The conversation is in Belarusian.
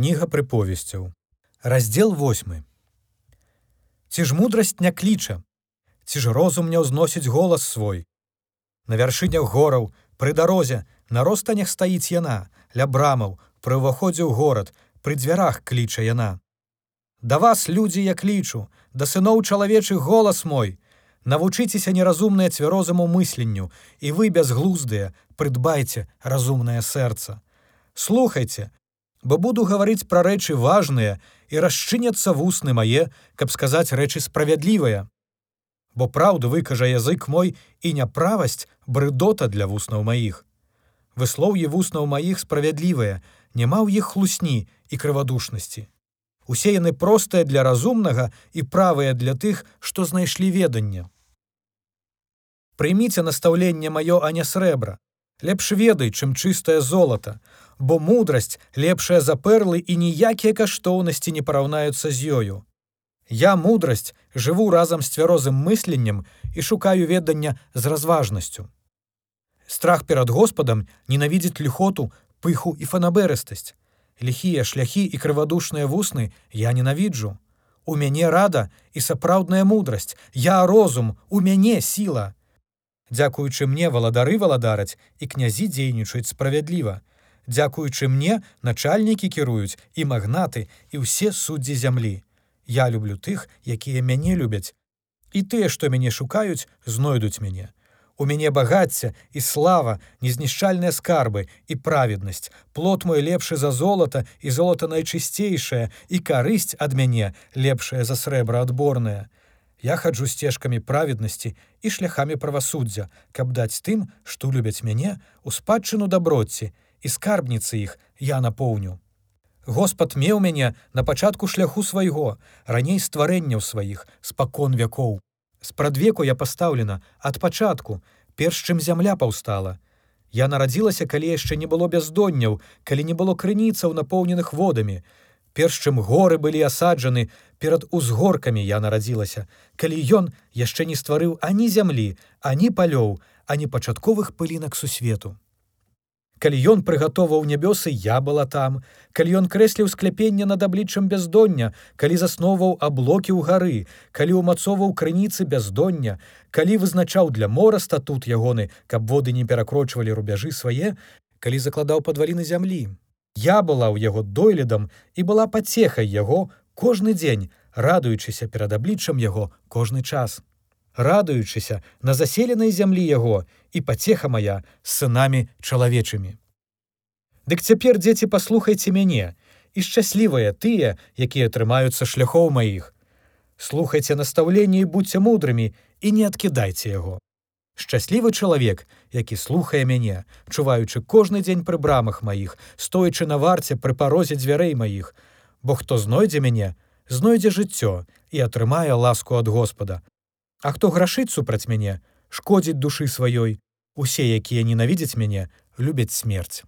Кніга прыповесцяў. Раздзел 8. Ці ж мудрасць не кліча, Ці ж розум не ўзносіць голас свой. На вяршынях гораў, пры дарозе, на ростанях стаіць яна, ля брамаў, пры ўваходзе ў горад, пры дзвярах кліча яна. Да вас, людзі, я клічу, да сыноў чалавечых голас мой. Навучыцеся неразумнае цвярозаму мысленню, і вы бязглуздыя, прыдбайце разумнае сэрца. Слухайце, бо буду гаварыць пра рэчы важныя і расчыняцца вусны мае, каб сказаць рэчы справядлівыя. Бо праўду выкажа язык мой і няправасць брыдота для вуснаў маіх. Выслоўі вуснаў маіх справядлівыя, няма ў іх хлусні і крывадушнасці. Усе яны простыя для разумнага і правыя для тых, што знайшлі веданне. Прыміце настаўленне маё, а не срэбра. Лепш ведай, чым чыстае золата, бо мудрасць лепшая за перлы і ніякія каштоўнасці не параўнаюцца з ёю. Я мудрасць жыву разам з цвярозым мысленнем і шукаю ведання з разважнасцю. Страх перад Господам ненавідзіць льхоту, пыху і фанаберыстасць. Ліхія шляхі і крывадушныя вусны я ненавіджу. У мяне рада і сапраўдная мудрасць, я розум, у мяне сіла. Дзякуючы мне валадары валадараць і князі дзейнічаюць справядліва. Дзякуючы мне начальнікі кіруюць і магнаты і ўсе суддзі зямлі. Я люблю тых, якія мяне любяць. І тыя, што мяне шукаюць, знойдуць мяне. У мяне багацця і слава, незнішчальныя скарбы і праведнасць. Плот мой лепшы за золата і золата найчысцейшае і карысць ад мяне лепшая за срэбра адборная. Я хаджу сцежкамі праведнасці і шляхамі правасуддзя, каб даць тым, што любяць мяне у спадчыну даброці і скарбніцы іх я напоўню. Господ меў мяне на пачатку шляху свайго, раней стварэнняў сваіх, спакон вякоў. Спрадвеку я пастаўлена ад пачатку, перш чым зямля паўстала. Я нарадзілася, калі яшчэ не было бяздонняў, калі не было крыніцаў, напоўненых водамі, Перш чым горы былі асаджаны, перад узгоркамі я нарадзілася, калі ён яшчэ не стварыў ані зямлі, ані палёў, ані пачатковых пылінак сусвету. Калі ён прыгатоваў нябёсы, я была там, калі ён крэсліў скляпення над абліччам бяздоння, калі засноваў аблокі ў гары, калі ўмацоўваў крыніцы бяздоння, калі вызначаў для мора статут ягоны, каб воды не перакрочвалі рубяжы свае, калі закладаў падваліны зямлі, Я была ў яго дойлідам і была пацехай яго кожны дзень, радуючыся перад абліччам яго кожны час. Радуючыся на заселенай зямлі яго і пацеха моя з сынамі чалавечымі. Дык цяпер дзеці паслухайце мяне і шчаслівыя тыя, якія трымаюцца шляхоў маіх. Слухайце настаўленні і будьце мудрымі і не адкідайце яго. Шчаслівы чалавек, які слухае мяне, чуваючы кожны дзень пры брамах маіх, стоячы на варце пры парозе дзвярэй маіх, Бо хто знойдзе мяне, знойдзе жыццё і атрымае ласку ад Господа. А хто грашыць супраць мяне, шкодзіць душы сваёй, усе, якія ненавідзяць мяне, любяць смерць.